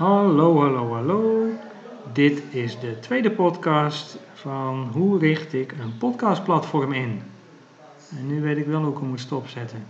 Hallo, hallo, hallo. Dit is de tweede podcast van hoe richt ik een podcastplatform in. En nu weet ik wel hoe ik hem moet stopzetten.